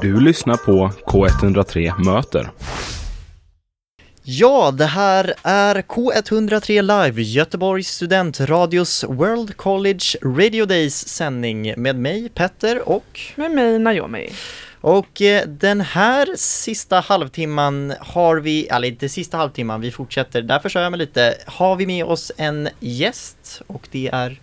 Du lyssnar på K103 Möter. Ja, det här är K103 Live, Göteborgs studentradios World College Radio Days sändning med mig, Petter och... Med mig, Naomi. Och eh, den här sista halvtimman har vi, eller inte sista halvtimman, vi fortsätter, därför kör jag med lite, har vi med oss en gäst och det är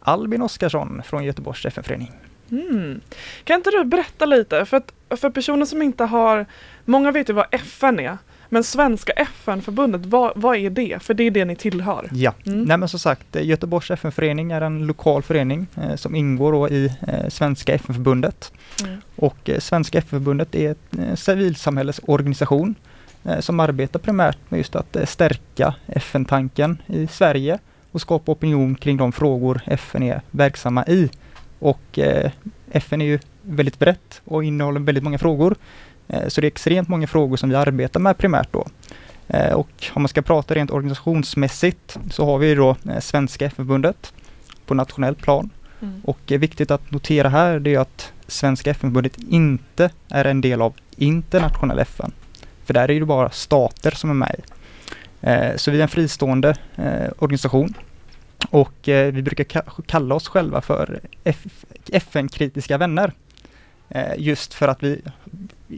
Albin Oskarsson från Göteborgs FN-förening. Mm. Kan inte du berätta lite, för, att, för personer som inte har, många vet ju vad FN är, men Svenska FN-förbundet, vad, vad är det? För det är det ni tillhör. Ja, Mm. nej men som sagt, Göteborgs FN-förening är en lokal förening eh, som ingår i eh, Svenska FN-förbundet. Mm. Och eh, Svenska FN-förbundet är en eh, civilsamhällesorganisation eh, som arbetar primärt med just att eh, stärka FN-tanken i Sverige och skapa opinion kring de frågor FN är verksamma i. Och eh, FN är ju väldigt brett och innehåller väldigt många frågor. Eh, så det är extremt många frågor som vi arbetar med primärt då. Eh, och om man ska prata rent organisationsmässigt så har vi då eh, Svenska FN-förbundet på nationell plan. Mm. Och eh, viktigt att notera här det är att Svenska FN-förbundet inte är en del av internationell FN. För där är det bara stater som är med. Eh, så vi är en fristående organisation. Och eh, vi brukar ka- kalla oss själva för FN-kritiska vänner. Eh, just för att vi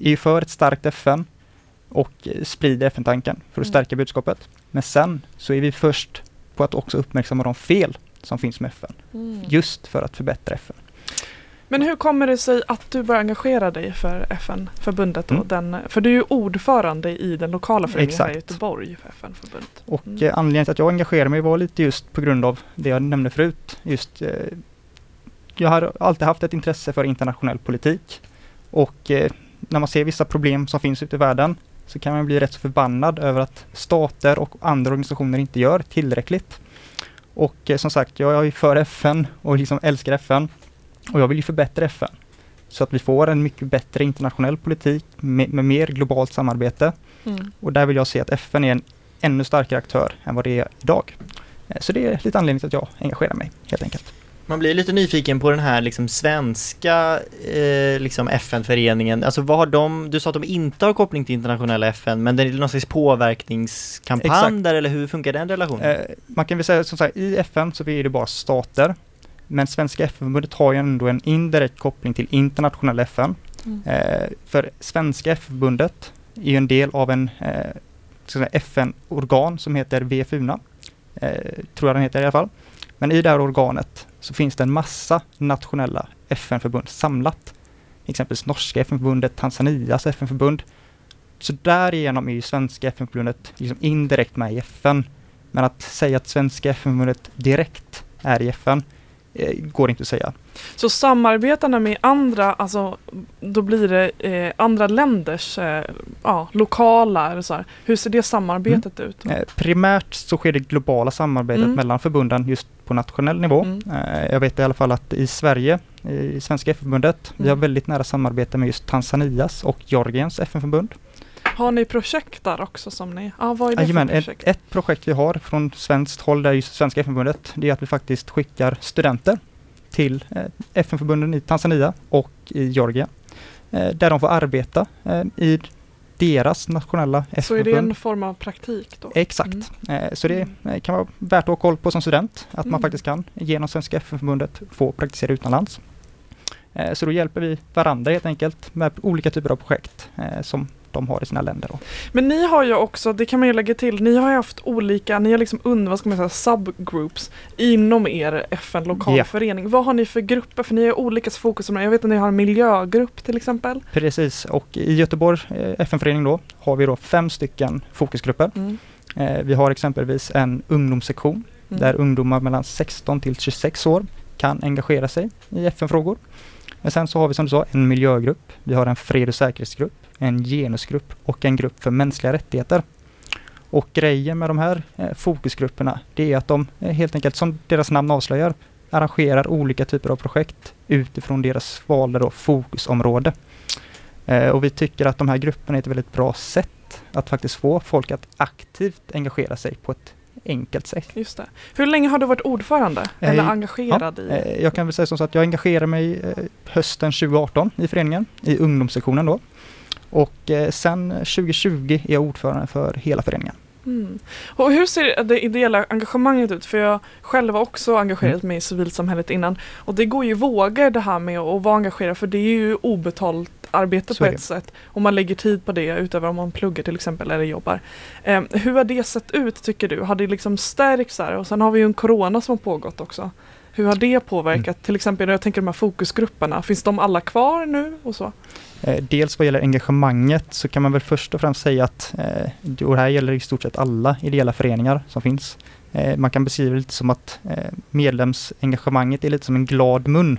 är för ett starkt FN och sprider FN-tanken för att Mm. stärka budskapet. Men sen så är vi först på att också uppmärksamma de fel som finns med FN. Mm. Just för att förbättra FN. Men hur kommer det sig att du börjar engagera dig för FN-förbundet? Mm. Den, för du är ju ordförande i den lokala föreningen här i Exakt. Göteborg för FN-förbundet. Och Mm. eh, anledningen till att jag engagerade mig var lite just på grund av det jag nämnde förut. Just, eh, jag har alltid haft ett intresse för internationell politik. Och eh, när man ser vissa problem som finns ute i världen så kan man bli rätt så förbannad över att stater och andra organisationer inte gör tillräckligt. Och eh, som sagt, jag är för FN och liksom älskar FN. Och jag vill ju förbättra FN. Så att vi får en mycket bättre internationell politik med, med mer globalt samarbete. Mm. Och där vill jag se att FN är en ännu starkare aktör än vad det är idag. Eh, Så det är lite anledningen till att jag engagerar mig helt enkelt. Man blir lite nyfiken på den här liksom svenska eh, liksom FN-föreningen. Alltså vad har de, du sa att de inte har koppling till internationella FN, men det är någon slags påverkningskampanj Exakt. där eller hur funkar den relationen? Eh, man kan väl säga som sagt, i FN så är det bara stater. Men Svenska FN-förbundet har ju ändå en indirekt koppling till internationella FN. Mm. Eh, för Svenska FN-förbundet är ju en del av en eh, FN-organ som heter VFUNA. Eh, tror jag den heter i alla fall. Men i det här organet så finns det en massa nationella FN-förbund samlat. Exempelvis norska FN-förbundet, Tanzanias FN-förbund. Så därigenom är ju svenska FN-förbundet liksom indirekt med i FN. Men att säga att svenska FN-förbundet direkt är i FN eh, går inte att säga. Så samarbetarna med andra, alltså då blir det eh, andra länders eh, ja, lokala, eller så här. hur ser det samarbetet ut? Eh, primärt så sker det globala samarbetet Mm. mellan förbunden just på nationell nivå. Mm. Eh, jag vet i alla fall att i Sverige, i Svenska FN-förbundet, vi har Mm. väldigt nära samarbete med just Tanzanias och Georgiens FN-förbund. Har ni projekt där också som ni, ja vad är det Jajamän, för ett, projekt? ett projekt vi har från svenskt håll, där just Svenska FN-förbundet, det är att vi faktiskt skickar studenter till eh, FN-förbunden i Tanzania och i Georgien. Eh, där de får arbeta eh, i deras nationella Så är FN-förbund. det en form av praktik då? Exakt. Mm. Så det eh, kan vara värt att ha koll på som student, att man Mm. faktiskt kan genom Svenska FN-förbundet få praktisera utomlands. Så då hjälper vi varandra helt enkelt med olika typer av projekt som de har i sina länder. Då. Men ni har ju också, det kan man ju lägga till, ni har ju haft olika, ni har liksom under, vad ska man säga, subgroups inom er FN lokala Ja. förening. Vad har ni för grupper? För ni har olika fokusområden. Jag vet att ni har en miljögrupp till exempel. Precis, och i Göteborg eh, FN-förening då har vi då fem stycken fokusgrupper. Mm. Eh, Vi har exempelvis en ungdomssektion Mm. där ungdomar mellan 16 till 26 år kan engagera sig i FN-frågor. Men sen så har vi som du sa en miljögrupp, vi har en fred och säkerhetsgrupp, en genusgrupp och en grupp för mänskliga rättigheter. Och grejen med de här eh, fokusgrupperna, det är att de eh, helt enkelt, som deras namn avslöjar, arrangerar olika typer av projekt utifrån deras valda då, fokusområde. Eh, och vi tycker att de här grupperna är ett väldigt bra sätt att faktiskt få folk att aktivt engagera sig på ett enkelt sätt. Just det. Hur länge har du varit ordförande Eh, eller engagerad i? Eh, Jag kan väl säga som så att jag engagerade mig eh, hösten 2018 i föreningen, i ungdomssektionen då. Och sen 2020 är jag ordförande för hela föreningen. Mm. Och hur ser det ideella engagemanget ut? För jag själv har också engagerat Mm. mig i civilsamhället innan. Och det går ju vågor det här med att vara engagerad för det är ju obetalt arbete på ett sätt. Och man lägger tid på det utöver om man pluggar till exempel eller jobbar. Eh, hur har det sett ut tycker du? Har det liksom stärkts här? Och sen har vi ju en corona som har pågått också. Hur har det påverkat? Mm. Till exempel jag tänker de här fokusgrupperna. Finns de alla kvar nu och så? Eh, Dels vad gäller engagemanget så kan man väl först och främst säga att, eh, och det här gäller i stort sett alla ideella föreningar som finns. Eh, Man kan beskriva det lite som att medlemsengagemanget är lite som en glad mun.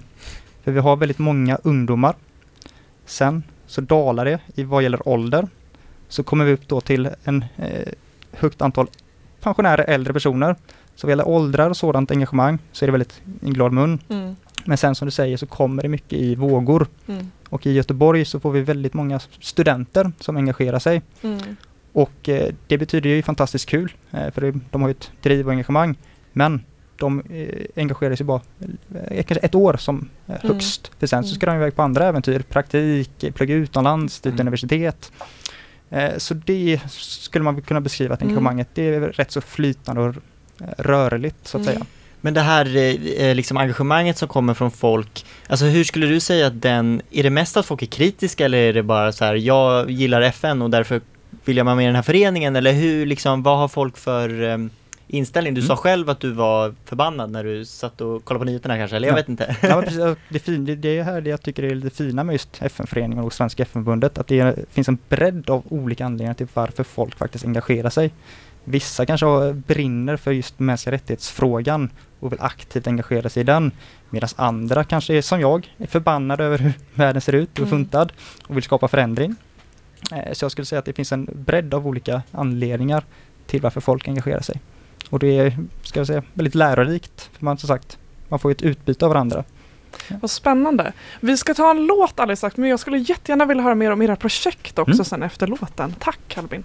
För vi har väldigt många ungdomar. Sen så dalar det i vad gäller ålder. Så kommer vi upp då till en eh, högt antal pensionärer, äldre personer. Så vad gäller åldrar och sådant engagemang så är det väldigt en glad mun. Mm. Men sen som du säger så kommer det mycket i vågor. Mm. Och i Göteborg så får vi väldigt många studenter som engagerar sig. Mm. Och eh, det betyder ju fantastiskt kul, eh, för de har ju ett driv och engagemang. Men de eh, engagerar sig bara eh, kanske ett år som eh, Mm. högst. För sen så Mm. ska de iväg på andra äventyr, praktik, plugga utomlands, till Mm. universitet. Så det skulle man kunna beskriva att Mm. engagemanget, det är rätt så flytande och rörligt så att Mm. säga. Men det här liksom engagemanget som kommer från folk, alltså hur skulle du säga att den, är det mest att folk är kritiska eller är det bara så här, jag gillar FN och därför vill jag vara med i den här föreningen eller hur liksom, vad har folk för eh, inställning? Du Mm. sa själv att du var förbannad när du satt och kollade på nyheterna kanske, eller jag Ja. vet inte. Ja, precis, det, fin, det, det är här det jag tycker är lite fina med just FN-föreningen och Svenska FN-förbundet, att det är, finns en bredd av olika anledningar till varför folk faktiskt engagerar sig. Vissa kanske brinner för just mänskliga rättighetsfrågan och vill aktivt engagera sig i den, medan andra kanske är som jag, är förbannade över hur världen ser ut och Mm. funtad och vill skapa förändring. Eh, Så jag skulle säga att det finns en bredd av olika anledningar till varför folk engagerar sig. Och det är, ska jag säga, väldigt lärorikt, för man som sagt, man får ju ett utbyte av varandra. Vad spännande. Vi ska ta en låt alldeles strax, men jag skulle jättegärna vilja höra mer om era projekt också Mm. sen efter låten. Tack Albin.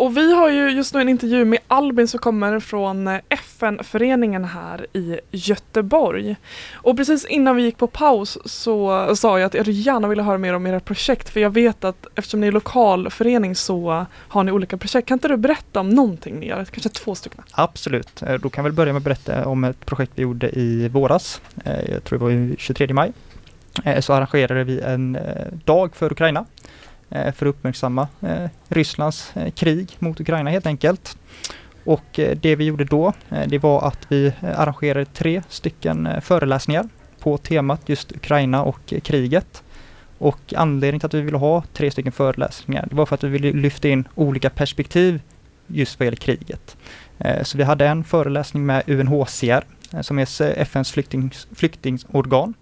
Och vi har ju just nu en intervju med Albin som kommer från FN-föreningen här i Göteborg. Och precis innan vi gick på paus så sa jag att jag gärna ville höra mer om era projekt för jag vet att eftersom ni är lokalförening så har ni olika projekt. Kan inte du berätta om någonting ni gör? Kanske två stycken? Absolut. Eh, då kan jag väl börja med att berätta om ett projekt vi gjorde i våras. Eh, jag tror det var 23 maj. Eh, så arrangerade vi en dag för Ukraina Eh, för att uppmärksamma eh, Rysslands eh, krig mot Ukraina helt enkelt. Och det vi gjorde då, det var att vi arrangerade tre stycken föreläsningar på temat just Ukraina och kriget. Och anledningen till att vi ville ha tre stycken föreläsningar, det var för att vi ville lyfta in olika perspektiv just vad gäller kriget. Så vi hade en föreläsning med UNHCR som är FNs flykting, flyktingorgan.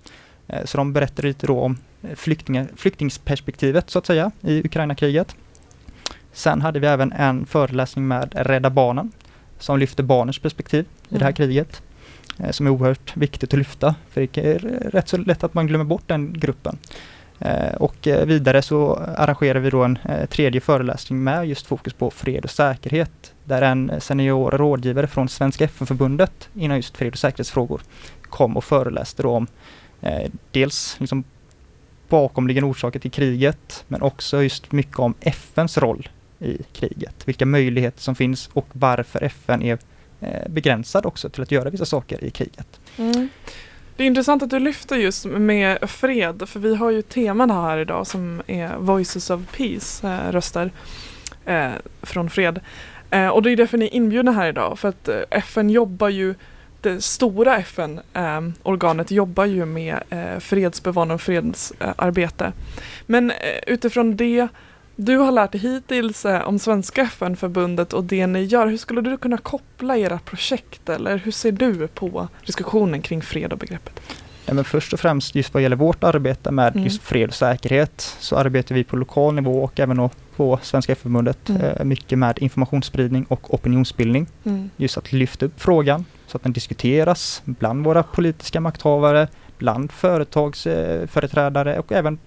Så de berättade lite då om flyktingar, flyktingsperspektivet så att säga i Ukraina-kriget. Sen hade vi även en föreläsning med Rädda Barnen som lyfte barnens perspektiv i det här Mm. kriget. eh, Som är oerhört viktigt att lyfta för det är rätt så lätt att man glömmer bort den gruppen. Eh, Och eh, vidare så arrangerar vi då en eh, tredje föreläsning med just fokus på fred och säkerhet. Där en senior rådgivare från Svenska FN-förbundet inom just fred och säkerhetsfrågor kom och föreläste då om dels liksom bakomliggande orsaker till kriget men också just mycket om FNs roll i kriget. Vilka möjligheter som finns och varför FN är eh, begränsad också till att göra vissa saker i kriget. Mm. Det är intressant att du lyfter just med fred, för vi har ju teman här idag som är Voices of Peace, eh, röster eh, från fred. Och det är därför ni är inbjudna här idag, för att FN jobbar ju, det stora FN-organet jobbar ju med eh, fredsbevarande och fredsarbete. Men eh, utifrån det du har lärt dig hittills eh, om Svenska FN-förbundet och det ni gör, hur skulle du kunna koppla era projekt eller hur ser du på diskussionen kring fred och begreppet? Ja, men först och främst just vad gäller vårt arbete med Mm. just fred och säkerhet så arbetar vi på lokal nivå och även på Svenska FN-förbundet Mm. eh, mycket med informationsspridning och opinionsbildning. Mm. Just att lyfta upp frågan så att den diskuteras bland våra politiska makthavare, bland företagsföreträdare och även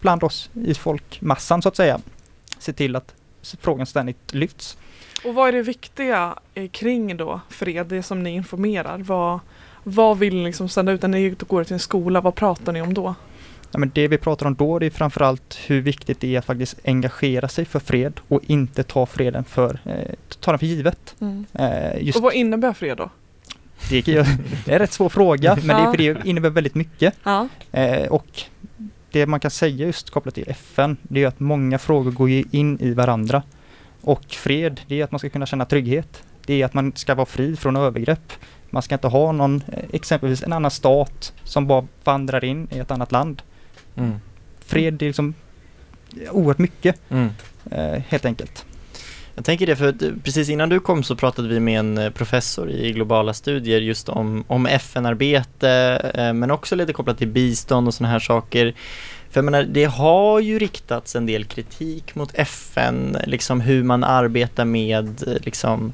bland oss i folkmassan så att säga. Se till att frågan ständigt lyfts. Och vad är det viktiga eh, kring då fred, det som ni informerar? Vad, vad vill ni liksom sända ut när ni går till en skola? Vad pratar ni om då? Ja, men det vi pratar om då det är framförallt hur viktigt det är att faktiskt engagera sig för fred och inte ta freden för, eh, ta den för givet. Eh, just Och vad innebär fred då? det, är, det är en rätt svår fråga, men det, är Ja. för det innebär väldigt mycket. Ja. Eh, och det man kan säga just kopplat till FN, det är att många frågor går in i varandra. Och fred, det är att man ska kunna känna trygghet. Det är att man ska vara fri från övergrepp. Man ska inte ha någon, eh, exempelvis en annan stat som bara vandrar in i ett annat land. Mm. Fred, är liksom oerhört mycket, Mm. eh, helt enkelt. Jag tänker det, för att, eh, precis innan du kom så pratade vi med en eh, professor i globala studier just om, om FN-arbete, eh, men också lite kopplat till bistånd och sådana här saker. För jag menar, det har ju riktats en del kritik mot FN, liksom hur man arbetar med eh, liksom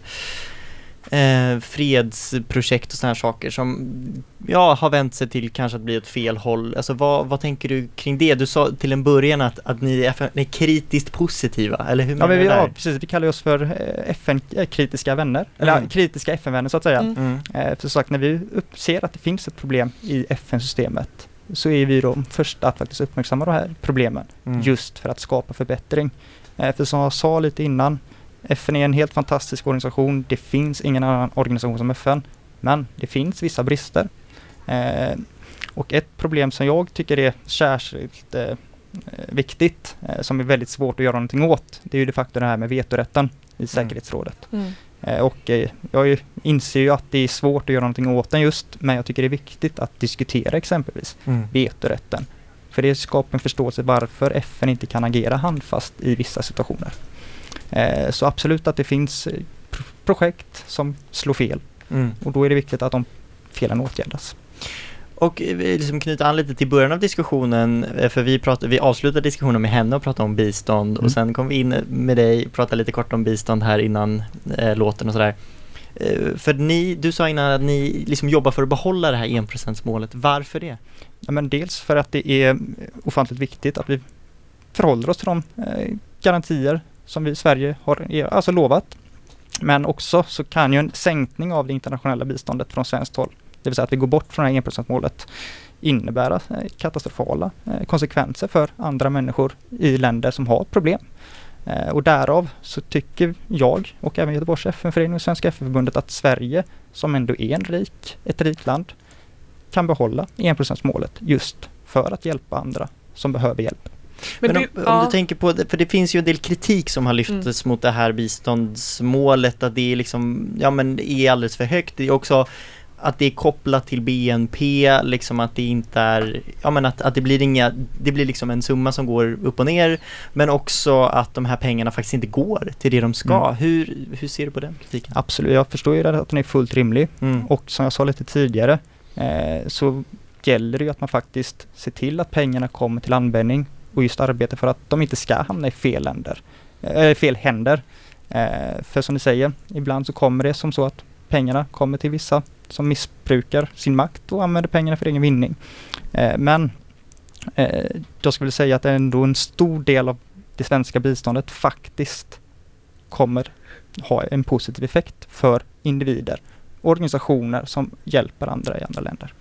eh, fredsprojekt och sådana här saker som ja, har vänt sig till kanske att bli åt fel håll. Alltså vad, vad tänker du kring det? Du sa till en början att, att ni är, är kritiskt positiva, eller hur Ja, menar du där? ja, precis, vi kallar oss för eh, FN-kritiska vänner, eller Mm. ja, kritiska FN-vänner så att säga. Mm. Mm. Eh, för sagt, när vi ser att det finns ett problem i FN-systemet så är vi de första att faktiskt uppmärksamma de här problemen Mm. just för att skapa förbättring. Eh, för som jag sa lite innan, FN är en helt fantastisk organisation. Det finns ingen annan organisation som FN, men det finns vissa brister. Eh, och ett problem som jag tycker är särskilt eh, viktigt, eh, som är väldigt svårt att göra någonting åt, det är ju de facto det här med vetorätten i säkerhetsrådet. Mm. Eh, Och eh, jag ju- inser ju att det är svårt att göra någonting åt den just, men jag tycker det är viktigt att diskutera exempelvis Mm. vetorätten. För det skapar en förståelse varför FN inte kan agera handfast i vissa situationer. Eh, Så absolut att det finns eh, pro- projekt som slår fel Mm. och då är det viktigt att de felen åtgärdas. Och eh, liksom knyta an lite till början av diskussionen, för vi, pratade, vi avslutade diskussionen med henne och pratade om bistånd Mm. och sen kom vi in med dig och pratade lite kort om bistånd här innan eh, låten och sådär. Eh, för ni, du sa innan att ni liksom jobbar för att behålla det här enprocentsmålet. Varför det? Ja, men dels för att det är ofantligt viktigt att vi förhåller oss till de eh, garantier som vi i Sverige har alltså lovat. Men också så kan ju en sänkning av det internationella biståndet från svenskt håll, det vill säga att vi går bort från det här enprocentsmålet, innebära eh, katastrofala eh, konsekvenser för andra människor i länder som har problem. Eh, och därav så tycker jag och även Göteborgs FN-förening och Svenska FN-förbundet att Sverige, som ändå är en rik, ett rikt land, kan behålla enprocentsmålet just för att hjälpa andra som behöver hjälp. Men, det- om, om ja. du tänker på, det, för det finns ju en del kritik som har lyfts mot det här biståndsmålet, att det är liksom, ja men är alldeles för högt. Det är också att det är kopplat till BNP, liksom att det inte är, ja men att, att det blir inga, det blir liksom en summa som går upp och ner, men också att de här pengarna faktiskt inte går till det de ska. Mm. Hur, hur ser du på den kritiken? Absolut, jag förstår ju att den är fullt rimlig Mm. och som jag sa lite tidigare eh, så gäller det ju att man faktiskt ser till att pengarna kommer till användning och just arbeta för att de inte ska hamna i fel länder, äh, fel händer. Eh, för som ni säger, ibland så kommer det som så att pengarna kommer till vissa som missbrukar sin makt och använder pengarna för egen vinning. Eh, men eh, jag skulle vilja säga att ändå en stor del av det svenska biståndet faktiskt kommer ha en positiv effekt för individer och organisationer som hjälper andra i andra länder.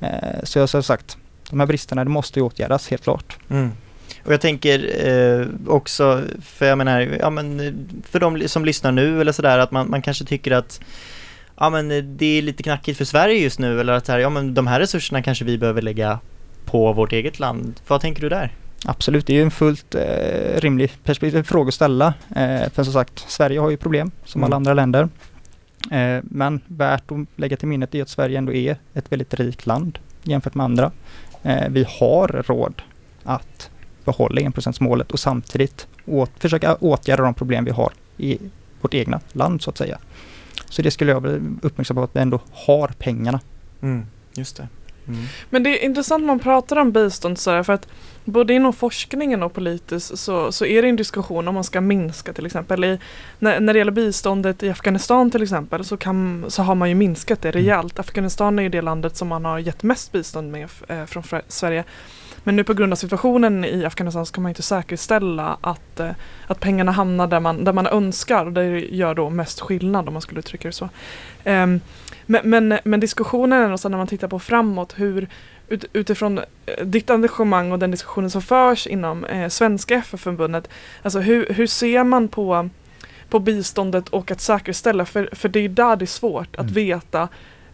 Eh, så jag har sagt, de här bristerna det måste ju åtgärdas helt klart. Mm. Och jag tänker eh, också, för jag menar, ja men eh, för de som lyssnar nu eller sådär, att man, man kanske tycker att ja men eh, det är lite knackigt för Sverige just nu eller att här, ja men de här resurserna kanske vi behöver lägga på vårt eget land. Vad tänker du där? Absolut, det är ju en fullt eh, rimlig perspektiv, fråga att ställa. Eh, för som sagt, Sverige har ju problem som Mm. alla andra länder. Eh, men värt att lägga till minnet är att Sverige ändå är ett väldigt rikt land jämfört med andra. Eh, vi har råd att behålla enprocentsmålet och samtidigt åt, försöka åtgärda de problem vi har i vårt egna land så att säga. Så det skulle jag vilja uppmärksamma på att vi ändå har pengarna. Just det. Mm. Men det är intressant när man pratar om bistånd så här, för att både inom forskningen och politiskt så, så är det en diskussion om man ska minska till exempel. I, när, när det gäller biståndet i Afghanistan till exempel så, kan, så har man ju minskat det rejält. Afghanistan är ju det landet som man har gett mest bistånd med eh, från Sverige. Men nu på grund av situationen i Afghanistan så kan man inte säkerställa att, eh, att pengarna hamnar där man, där man önskar och det gör då mest skillnad om man skulle uttrycka det så. Ehm, men, men, men diskussionen är också när man tittar på framåt hur ut, utifrån eh, ditt engagemang och den diskussionen som förs inom eh, Svenska FN-förbundet, alltså hur, hur ser man på på biståndet och att säkerställa, för, för det är där det är svårt att Mm. veta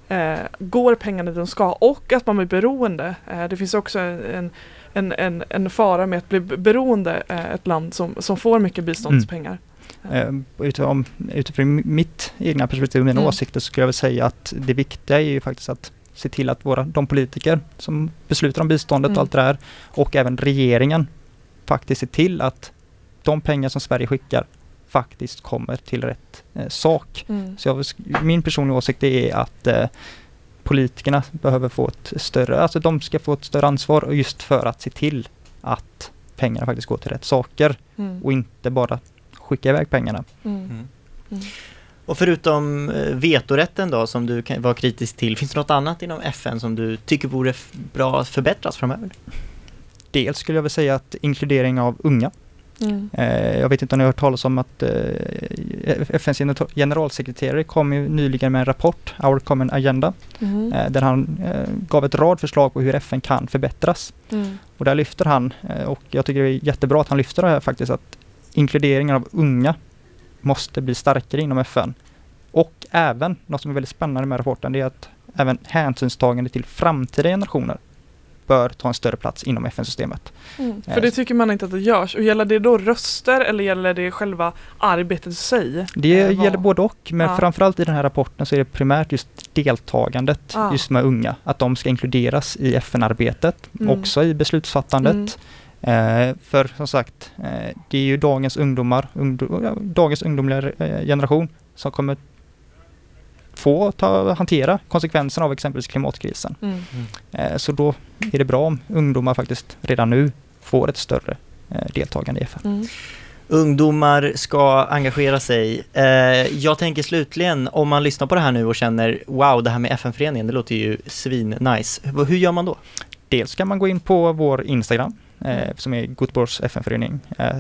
eh, går pengarna dit de ska och att man blir beroende. Eh, det finns också en, en, en, en fara med att bli beroende eh, ett land som, som får mycket biståndspengar. Eh, utifrån, utifrån mitt egna perspektiv och mina Mm. åsikter så skulle jag väl säga att det viktiga är ju faktiskt att se till att våra, de politiker som beslutar om biståndet Mm. och allt det där och även regeringen faktiskt ser till att de pengar som Sverige skickar faktiskt kommer till rätt eh, sak. Mm. Så jag, min personliga åsikt är att eh, politikerna behöver få ett större, alltså de ska få ett större ansvar och just för att se till att pengarna faktiskt går till rätt saker Mm. och inte bara skicka iväg pengarna. Mm. Mm. Mm. Och förutom eh, vetorätten då som du vara kritisk till, finns det något annat inom FN som du tycker vore bra att förbättras framöver? Dels skulle jag vilja säga att inkludering av unga. Mm. Eh, jag vet inte om ni har hört talas om att eh, FNs gener- generalsekreterare kom nyligen med en rapport, Our Common Agenda, Mm. eh, där han gav ett rad förslag på hur FN kan förbättras. Mm. Och där lyfter han, och jag tycker det är jättebra att han lyfter det här faktiskt, att inkluderingen av unga måste bli starkare inom FN. Och även, något som är väldigt spännande med rapporten, det är att även hänsynstagande till framtida generationer bör ta en större plats inom FN-systemet. Mm. Eh, För det tycker man inte att det görs. Och gäller det då röster eller gäller det själva arbetet i sig? Det Eh, vad- gäller både och, men Ja. framförallt i den här rapporten så är det primärt just deltagandet, Ah. just med unga, att de ska inkluderas i FN-arbetet, Mm. också i beslutsfattandet. Eh, för som sagt, eh, det är ju dagens ungdomar, ungdom, ja, dagens ungdomliga eh, generation som kommer få ta, hantera konsekvenserna av exempelvis klimatkrisen. Mm. Eh, så då är det bra om ungdomar faktiskt redan nu får ett större eh, deltagande i FN. Mm. Ungdomar ska engagera sig. Eh, jag tänker slutligen, om man lyssnar på det här nu och känner wow, det här med FN-föreningen, det låter ju svin-nice. Hur, hur gör man då? Dels kan man gå in på vår Instagram eh, som är Göteborgs FN-förening eh,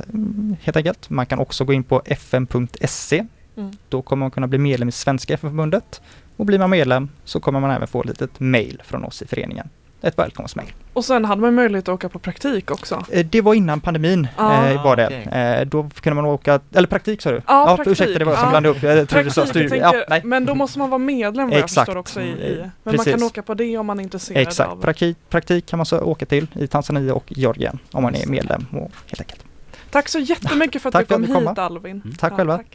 helt enkelt. Man kan också gå in på fn.se. Mm. Då kommer man kunna bli medlem i Svenska FN-förbundet och blir man medlem så kommer man även få ett litet mail från oss i föreningen. Ett välkomstmail. Och sen hade man möjlighet att åka på praktik också. Eh, Det var innan pandemin Ah, eh, var det. okej. Eh, då kunde man åka, eller praktik sa du? Ja, praktik. ursäkta det var jag som Ja. blandade upp. Jag trodde du sa jag studie. tänker, Ja, nej. men då måste man vara medlem vad jag Exakt. förstår också i, i. Men man Precis. kan åka på det om man är intresserad Exakt, av. praktik, praktik kan man så åka till i Tanzania och Georgien om man är medlem och, helt enkelt. Tack så jättemycket för att Tack du för kom att du kom, hit Alvin. Mm. Tack själva. tack.